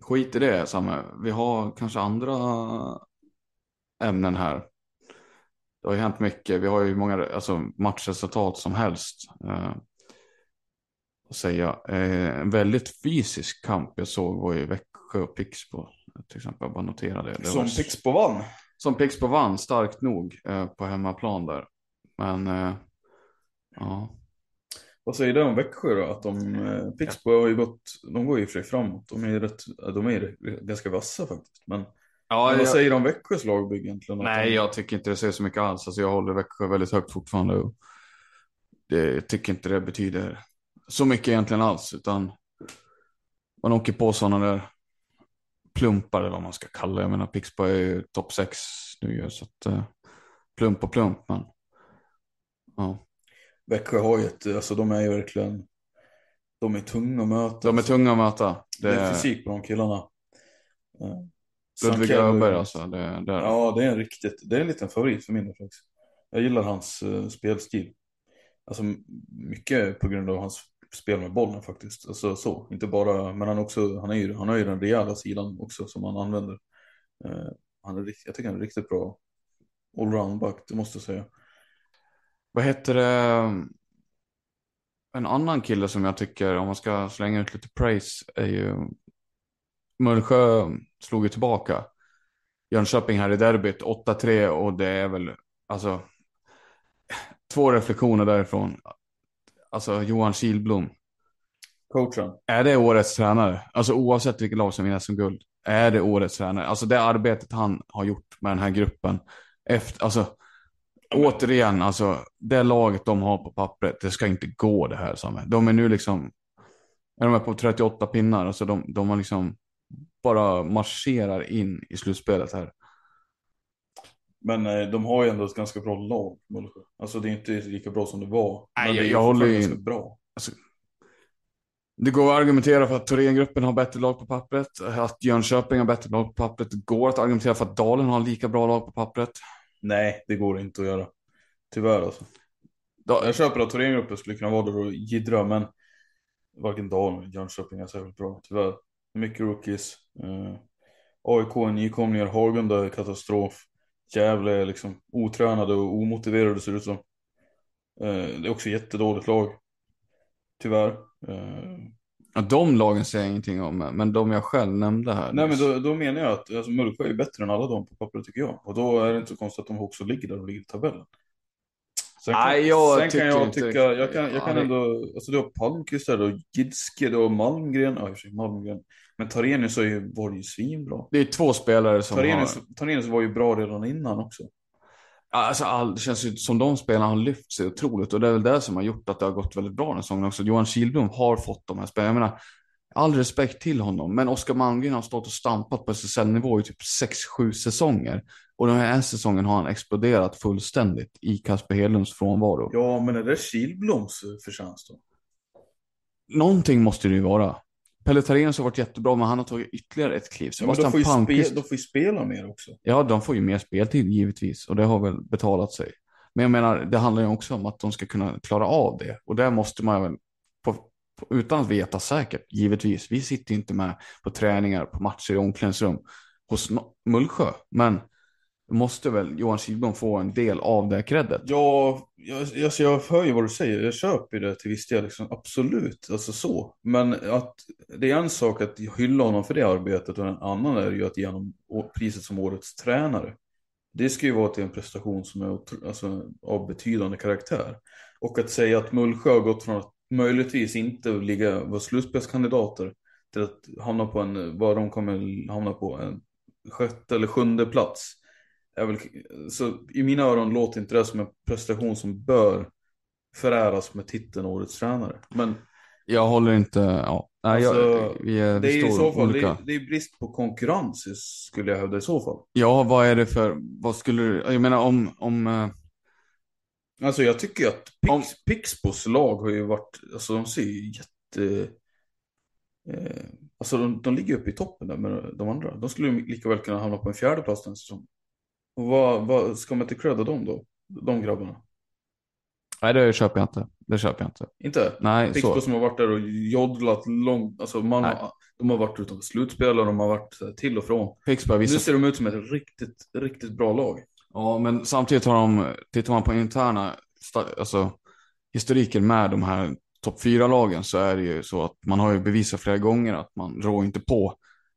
Skit i det, Samme. Vi har kanske andra ämnen här. Det har ju hänt mycket. Vi har ju många alltså, matchresultat som helst. Eh, att säga. Eh, en väldigt fysisk kamp jag såg var ju Växjö och Pixbo. Till exempel, jag bara notera det. det Som var, Pixbo vann. Som Pixbo vann starkt nog eh, på hemmaplan där. Men eh, ja, Vad säger du om Växjö då? Att de, eh, Pixbo har ju gått, de går ju för sig framåt. De är ju rätt, de är ganska vassa faktiskt. Men, ja men vad jag, säger du om Växjös lagbygge egentligen? Att nej, de, jag tycker inte det säger så mycket alls. Alltså, jag håller Växjö väldigt högt fortfarande. Och det, jag tycker inte det betyder så mycket egentligen alls. Utan man åker på sådana där plumpar eller vad man ska kalla det. Jag menar Pixbo är ju topp 6 nu. Så att, eh, plump och plump. Men ja, Växjö har ju ett, alltså de är ju verkligen, de är tunga att möta. de är tunga att möta. Det Det är fysik på de killarna. Eh, Ludvig Öberg alltså. Det, det. Ja, det är en riktigt, det är en liten favorit för min faktiskt. Jag gillar hans eh, spelstil. Alltså mycket på grund av hans spel med bollen faktiskt. Alltså så, inte bara, men han också, han är ju, han har ju den rejäla sidan också som han använder. Eh, han är, jag tycker han är riktigt bra allroundback, det måste jag säga. Vad heter det? En annan kille som jag tycker, om man ska slänga ut lite praise, är ju Mullsjö slog ju tillbaka. Jönköping här i derbyt, 8-3 och det är väl, alltså, två reflektioner därifrån. Alltså Johan Kilblom, Coachen. är det årets tränare? Alltså oavsett vilket lag som vinner som guld, är det årets tränare? Alltså det arbetet han har gjort med den här gruppen, efter, alltså återigen, alltså det laget de har på pappret, det ska inte gå det här Samme. De är nu liksom, är de är på 38 pinnar, alltså de, de har liksom bara marscherar in i slutspelet här. Men eh, de har ju ändå ett ganska bra lag, Mullsjö. Alltså det är inte lika bra som det var. Nej, men det är jag håller ju- bra. Det går att argumentera för att Thorengruppen har bättre lag på pappret, att Jönköping har bättre lag på pappret. Det går att argumentera för att Dalen har lika bra lag på pappret. Nej, det går inte att göra. Tyvärr alltså. Da- Jag köper att Thorengruppen skulle kunna vara där och jiddra, men varken Dalen eller Jönköping är särskilt bra, tyvärr. Mycket rookies. Eh, AIK är nykomlingar, Hagunda är katastrof. Gävle är liksom otränade och omotiverade ser det ut som. Eh, det är också jättedåligt lag. Tyvärr. Eh, Ja, de lagen säger jag ingenting om, men de jag själv nämnde här. nej men då, då menar jag att alltså, Mullsjö är bättre än alla de på pappret tycker jag. Och då är det inte så konstigt att de också ligger där och ligger i tabellen. Sen kan, Nej, jag sen kan jag inte- tycka, jag kan, jag kan ändå, alltså du har Palmqvist där och Gidske och Malmgren, ja i Malmgren. Men Tarenius är ju, var ju svinbra. Det är två spelare som Tarenius, har... Tarenius var ju bra redan innan också. Alltså, all, det känns ju som de spelarna har lyft sig otroligt och det är väl det som har gjort att det har gått väldigt bra den säsongen också. Johan Kihlblom har fått de här spelarna. Jag menar, all respekt till honom, men Oskar Malmgren har stått och stampat på SSL-nivå i typ 6-7 säsonger. Och den här säsongen har han exploderat fullständigt i Kasper Hedlunds frånvaro. Ja, men är det Kihlbloms förtjänst då? Någonting måste det ju vara. Pelle Tharenius har varit jättebra, men han har tagit ytterligare ett kliv. Ja, men de, får ju Palmqvist, de får ju spela mer också. ja, de får ju mer speltid givetvis och det har väl betalat sig. Men jag menar, det handlar ju också om att de ska kunna klara av det. Och där måste man väl, utan att veta säkert, givetvis. Vi sitter ju inte med på träningar, på matcher i omklädningsrum hos Mullsjö. Men måste väl Johan Kihlblom få en del av det creddet? Ja, jag, alltså jag hör ju vad du säger. Jag köper det till viss del. Liksom. Absolut, alltså så. Men att det är en sak att hylla honom för det arbetet och en annan är ju att ge honom priset som årets tränare. Det ska ju vara till en prestation som är alltså, av betydande karaktär. Och att säga att Mullsjö har gått från att möjligtvis inte ligga, vara slutspelskandidater till att hamna på en, vad de kommer hamna på, en sjätte eller sjunde plats. Väl, så i mina öron låter inte det som en prestation som bör föräras med titeln Årets tränare. Men Jag håller inte, ja. Nej, Alltså, jag, vi, är, det är i så fall, det är, det är brist på konkurrens skulle jag hävda i så fall. Ja, vad är det för, vad skulle du, jag menar om, om, eh, Alltså jag tycker ju att Pix, Om- Pixbos lag har ju varit, alltså de ser ju jätte... Eh, alltså de, de ligger uppe i toppen där med de andra. De skulle ju lika väl kunna hamna på en fjärde plats den säsongen. Och vad, vad ska man inte credda dem då? De grabbarna? nej det köper jag inte. Det köper jag inte. Inte? Nej, Pixbo så. som har varit där och joddlat långt, alltså man, Nej. de har varit utanför slutspel och de har varit här till och från. Pixbo, Nu vissa ser de ut som ett riktigt, riktigt bra lag. Ja, men samtidigt har de, tittar man på interna, alltså historiken med de här topp fyra lagen så är det ju så att man har ju bevisat flera gånger att man rår inte på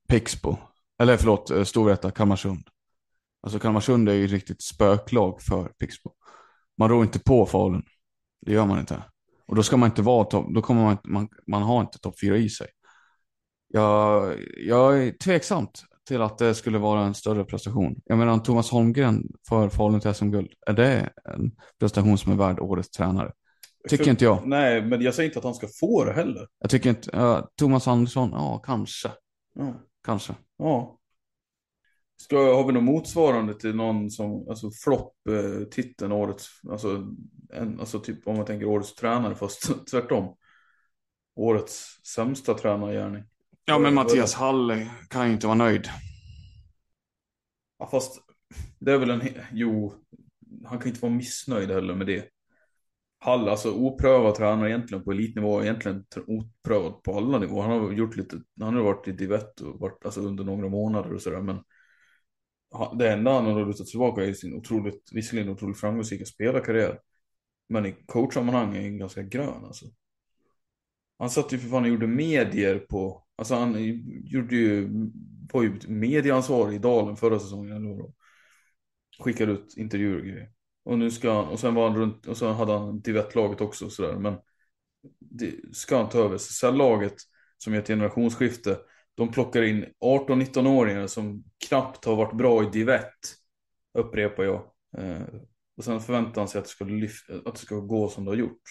Pixbo. Eller förlåt, eh, Storvreta, Kalmarsund. Alltså Kalmarsund är ju ett riktigt spöklag för Pixbo. Man rår inte på Falun. Det gör man inte. Och då ska man inte vara topp, då kommer man inte, man, man har inte topp fyra i sig. Jag, jag är tveksamt till att det skulle vara en större prestation. Jag menar Thomas Holmgren för Falun till SM-guld. Är det en prestation som är värd årets tränare? Tycker För- inte jag. Nej, men jag säger inte att han ska få det heller. Jag tycker inte, ja, Thomas Andersson, ja kanske, Ja. kanske. ja. Ska, har vi något motsvarande till någon som, alltså flopp eh, årets, alltså, en, alltså typ om man tänker årets tränare fast tvärtom. Årets sämsta tränargärning. Ja men Mattias Hall kan ju inte vara nöjd. Ja, fast det är väl en, jo, han kan inte vara missnöjd heller med det. Hall, alltså oprövad tränare egentligen på elitnivå, egentligen oprövad på alla nivåer. Han har gjort lite, han har varit i divett och varit alltså, under några månader och sådär, men det enda han har lutat tillbaka är sin otroligt, visserligen otroligt framgångsrika spelarkarriär. Men i coachsammanhang är han ganska grön alltså. Han satt ju för fan och gjorde medier på, alltså han gjorde ju, var ju medieansvarig i Dalen förra säsongen eller. Skickade ut intervjuer och grejer. Och nu ska han, och sen var han runt, och sen hade han Divett-laget också och sådär. Men det ska han ta över SSL-laget som är ett generationsskifte. De plockar in 18-19-åringar som knappt har varit bra i Divett. Upprepar jag. Eh, och sen förväntar han sig att det, ska lyfta, att det ska gå som det har gjort.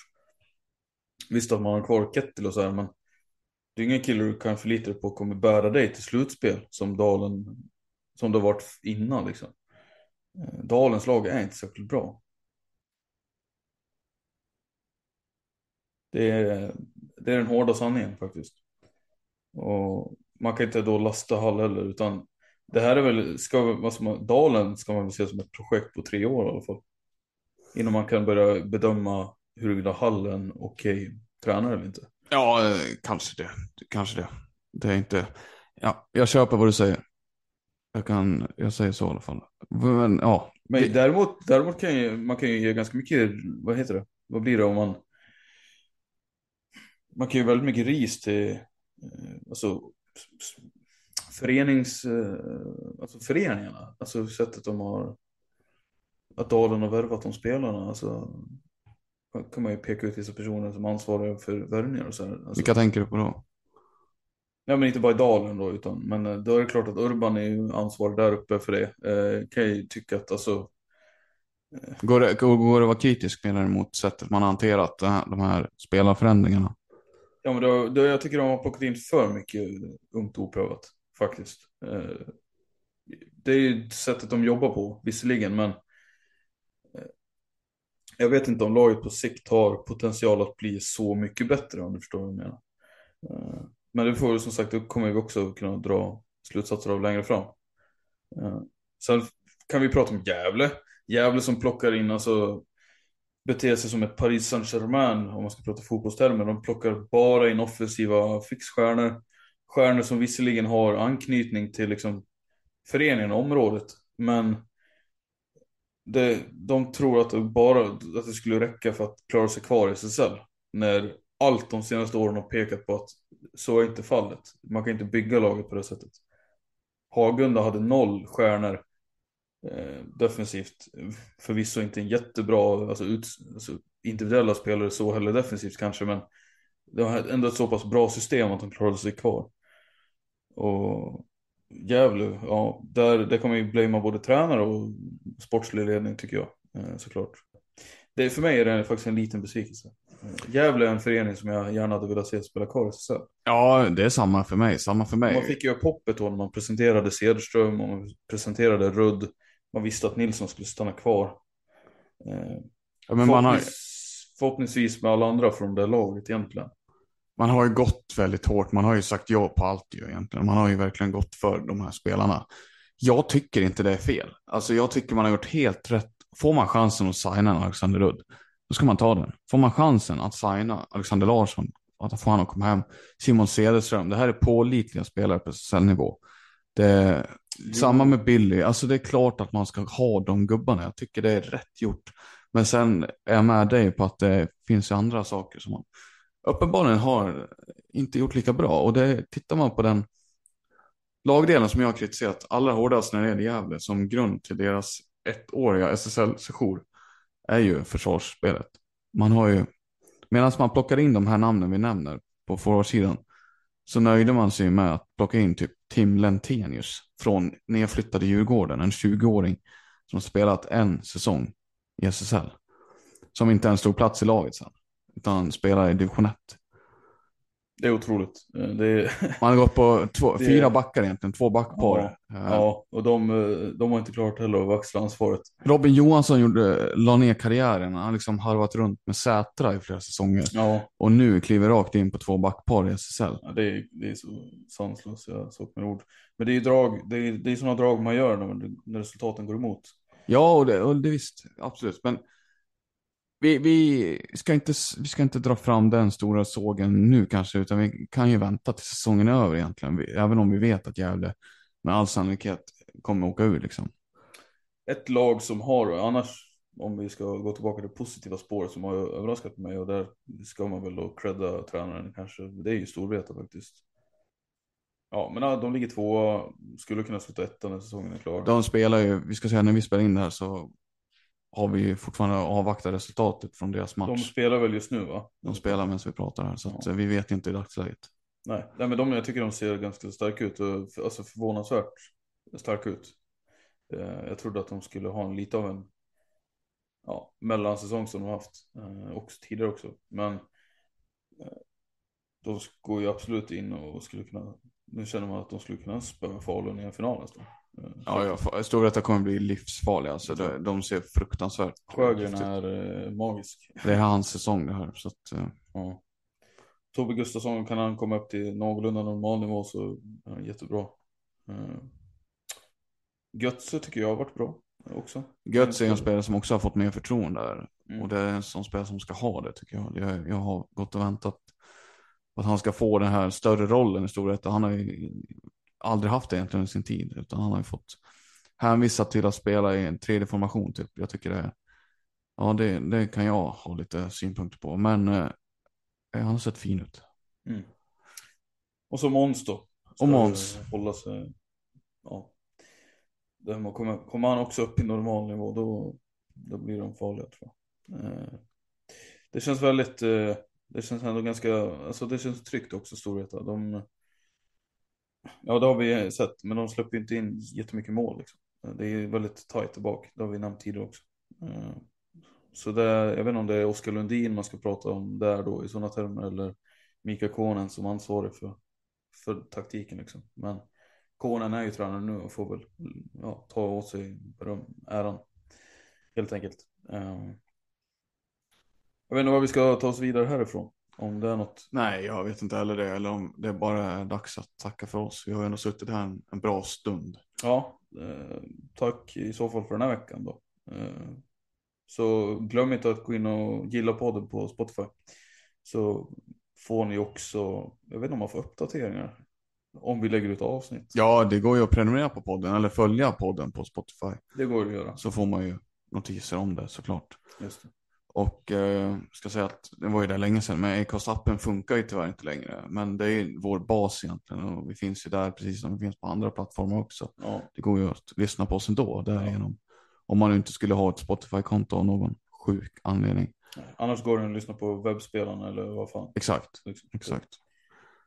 Visst att man har kvar Kettil och så här, men det är ingen kille du kan förlita dig på kommer bära dig till slutspel som Dalen, som det har varit innan liksom. Eh, Dalens lag är inte särskilt bra. Det är, det är den hårda sanningen faktiskt. Och man kan inte då lasta Hall heller, utan det här är väl, ska, vad Dalen ska man väl se som ett projekt på tre år i alla fall. Innan man kan börja bedöma huruvida Hallen okej okay, tränar tränare eller inte. Ja, eh, kanske det. Kanske det. Det är inte, ja, jag köper vad du säger. Jag kan, jag säger så i alla fall. Men ja, Men Det- däremot, däremot kan ju, man kan ju ge ganska mycket, vad heter det? Vad blir det om man... Man kan ju väldigt mycket ris till, eh, alltså, förenings, eh, alltså föreningarna. Alltså sättet de har, att Dalen har värvat de spelarna. Alltså, kan man ju peka ut vissa personer som ansvariga för värvningar och så här. Alltså, Vilka tänker du på då? Nej men inte bara i Dalen då, utan men eh, då är det klart att Urban är ju ansvarig där uppe för det. Eh, kan jag ju tycka att alltså, Går det, går, det att vara kritisk menar du mot sättet man har hanterat här, de här spelarförändringarna? ja men då, då, jag tycker de har plockat in för mycket ungt oprövat faktiskt. Eh, det är ju sättet de jobbar på visserligen, men eh, jag vet inte om laget på sikt har potential att bli så mycket bättre om du förstår vad jag menar. Eh, men det får vi som sagt, det kommer vi också kunna dra slutsatser av längre fram. Eh, sen kan vi prata om Gävle. Gävle som plockar in, alltså beter sig som ett Paris Saint-Germain om man ska prata fotbollstermer. De plockar bara in offensiva fixstjärnor. Stjärnor som visserligen har anknytning till liksom föreningen och området. Men det, de tror att det bara att det skulle räcka för att klara sig kvar i SSL. När allt de senaste åren har pekat på att så är inte fallet. Man kan inte bygga laget på det sättet. Hagunda hade noll stjärnor eh, defensivt. Förvisso inte en jättebra, alltså, ut, alltså individuella spelare så heller defensivt kanske, men det var ändå ett så pass bra system att de klarade sig kvar. Och Gävle, ja, där, där man ju blamea både tränare och sportslig ledning tycker jag, eh, såklart. Det, för mig är det faktiskt en liten besvikelse. Eh, Gävle är en förening som jag gärna hade velat se spela kvar i SSL. Ja, det är samma för mig. Samma för mig. Man fick ju upp hoppet då när man presenterade Cederström och man presenterade Rudd. Man visste att Nilsson skulle stanna kvar. Eh, Ja, men man, har, förhoppnings, förhoppningsvis med alla andra från det laget egentligen. Man har ju gått väldigt hårt. Man har ju sagt ja på allt ju egentligen. Man har ju verkligen gått för de här spelarna. Jag tycker inte det är fel. Alltså jag tycker man har gjort helt rätt. Får man chansen att signa en Alexander Rudd, då ska man ta den. Får man chansen att signa Alexander Larsson, att få honom att komma hem, Simon Cederström, det här är pålitliga spelare på SSL-nivå. Det, samma med Billy, alltså det är klart att man ska ha de gubbarna. Jag tycker det är rätt gjort. Men sen är jag med dig på att det finns ju andra saker som man uppenbarligen har inte gjort lika bra. Och det tittar man på den lagdelen som jag har kritiserat allra hårdast när det gäller Gävle som grund till deras ettåriga SSL-sejour. är ju försvarsspelet. Man har ju, medan man plockar in de här namnen vi nämner på forwardsidan så nöjde man sig med att plocka in typ Tim Lentenius från nedflyttade Djurgården, en 20-åring som spelat en säsong i SSL. Som inte ens stod plats i laget sen, utan spelar i division 1. Det är otroligt. Eh, Det är, Man har gått på två, Det- fyra backar egentligen, två backpar. Ja, Eh, ja, och de, eh, de har inte klart heller att axla ansvaret. Robin Johansson gjorde, la ner karriären, han har liksom harvat runt med Sätra i flera säsonger. Ja, Och nu kliver rakt in på två backpar i SSL. ja, det, är, det är så sanslöst, jag sak med ord. Men det är drag, det är, det är sådana drag man gör när, när resultaten går emot. Ja, och det, och det visst, absolut. Men vi, vi, ska inte, vi ska inte dra fram den stora sågen nu kanske, utan vi kan ju vänta till säsongen är över egentligen. Vi, även om vi vet att Gävle med all sannolikhet kommer åka ur liksom. Ett lag som har, annars om vi ska gå tillbaka till det positiva spåret som har överraskat mig och där ska man väl då credda tränaren kanske. Det är ju Storvreta faktiskt. Ja, men de ligger två skulle kunna sluta etta när säsongen är klar. De spelar ju, vi ska säga när vi spelar in det här så har vi fortfarande avvaktat resultatet från deras De match. spelar väl just nu va? De spelar medan vi pratar här, så att, Ja. eh, vi vet inte i dagsläget. Nej, nej men de, jag tycker de ser ganska starka ut och alltså förvånansvärt starka ut. Eh, Jag trodde att de skulle ha en lite av en ja, mellansäsong som de haft eh, också tidigare också. Men de går ju absolut in och skulle kunna, nu känner man att de skulle kunna spöa Falun i en final nästan. Ja, ja, fa- Storvreta kommer bli livsfarliga. Alltså, de, de ser fruktansvärt Sjögren är eh, magisk. Det är hans säsong det här. Så att, eh, Ja. Tobbe Gustafsson kan han komma upp till någorlunda normal nivå så är han jättebra. Eh, Götze tycker jag har varit bra också. Götz är en spelare som också har fått mer förtroende där. Mm. Och det är en sån spelare som ska ha det tycker jag. Jag, jag har gått och väntat på att han ska få den här större rollen i Storvreta. Han har ju aldrig haft det egentligen i sin tid. Utan han har ju fått hänvisat till att spela i en tredje formation typ. Jag tycker det är, ja det, det kan jag ha lite synpunkter på. Men eh, han har sett fin ut. Mm. Och så Måns då. Ska Och Måns. Hålla sig, ja. Där man kommer, kommer han också upp i normal nivå då, då blir de farliga tror jag. Eh, det känns väldigt, eh, det känns ändå ganska, alltså det känns tryggt också Storvreta. De, ja det har vi sett, men de släpper inte in jättemycket mål liksom. Det är väldigt tajt bak, det har vi nämnt tidigare också. Eh, så det, jag vet inte om det är Oskar Lundin man ska prata om där då i sådana termer eller Mika Konen som ansvarig för, för taktiken liksom. Men Konen är ju tränare nu och får väl ja, ta åt sig beröm, äran helt enkelt. Eh, jag vet inte vad vi ska ta oss vidare härifrån. Om det är något. Nej, jag vet inte heller det. Eller om det bara är dags att tacka för oss. Vi har ju ändå suttit här en, en bra stund. Ja, eh, tack i så fall för den här veckan då. Eh, så glöm inte att gå in och gilla podden på Spotify. Så får ni också, jag vet inte om man får uppdateringar. Om vi lägger ut avsnitt. Ja, det går ju att prenumerera på podden eller följa podden på Spotify. Det går att göra. Så får man ju notiser om det såklart. Just det. Och eh, ska säga att det var ju där länge sedan, men Acast-appen funkar ju tyvärr inte längre. Men det är ju vår bas egentligen och vi finns ju där precis som vi finns på andra plattformar också. Ja, Det går ju att lyssna på oss ändå därigenom. Om man inte skulle ha ett Spotify-konto av någon sjuk anledning. annars går det att lyssna på webbspelaren eller vad fan. Exakt, Liksom. exakt.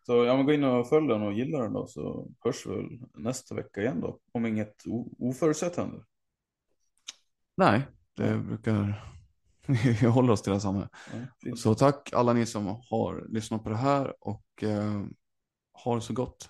Så ja, men gå in och följ den och gilla den då så hörs vi väl nästa vecka igen då. Om inget oförutsett händer. Nej, det brukar vi håller oss till det samma. Ja. Så tack alla ni som har lyssnat på det här och eh, ha det så gott.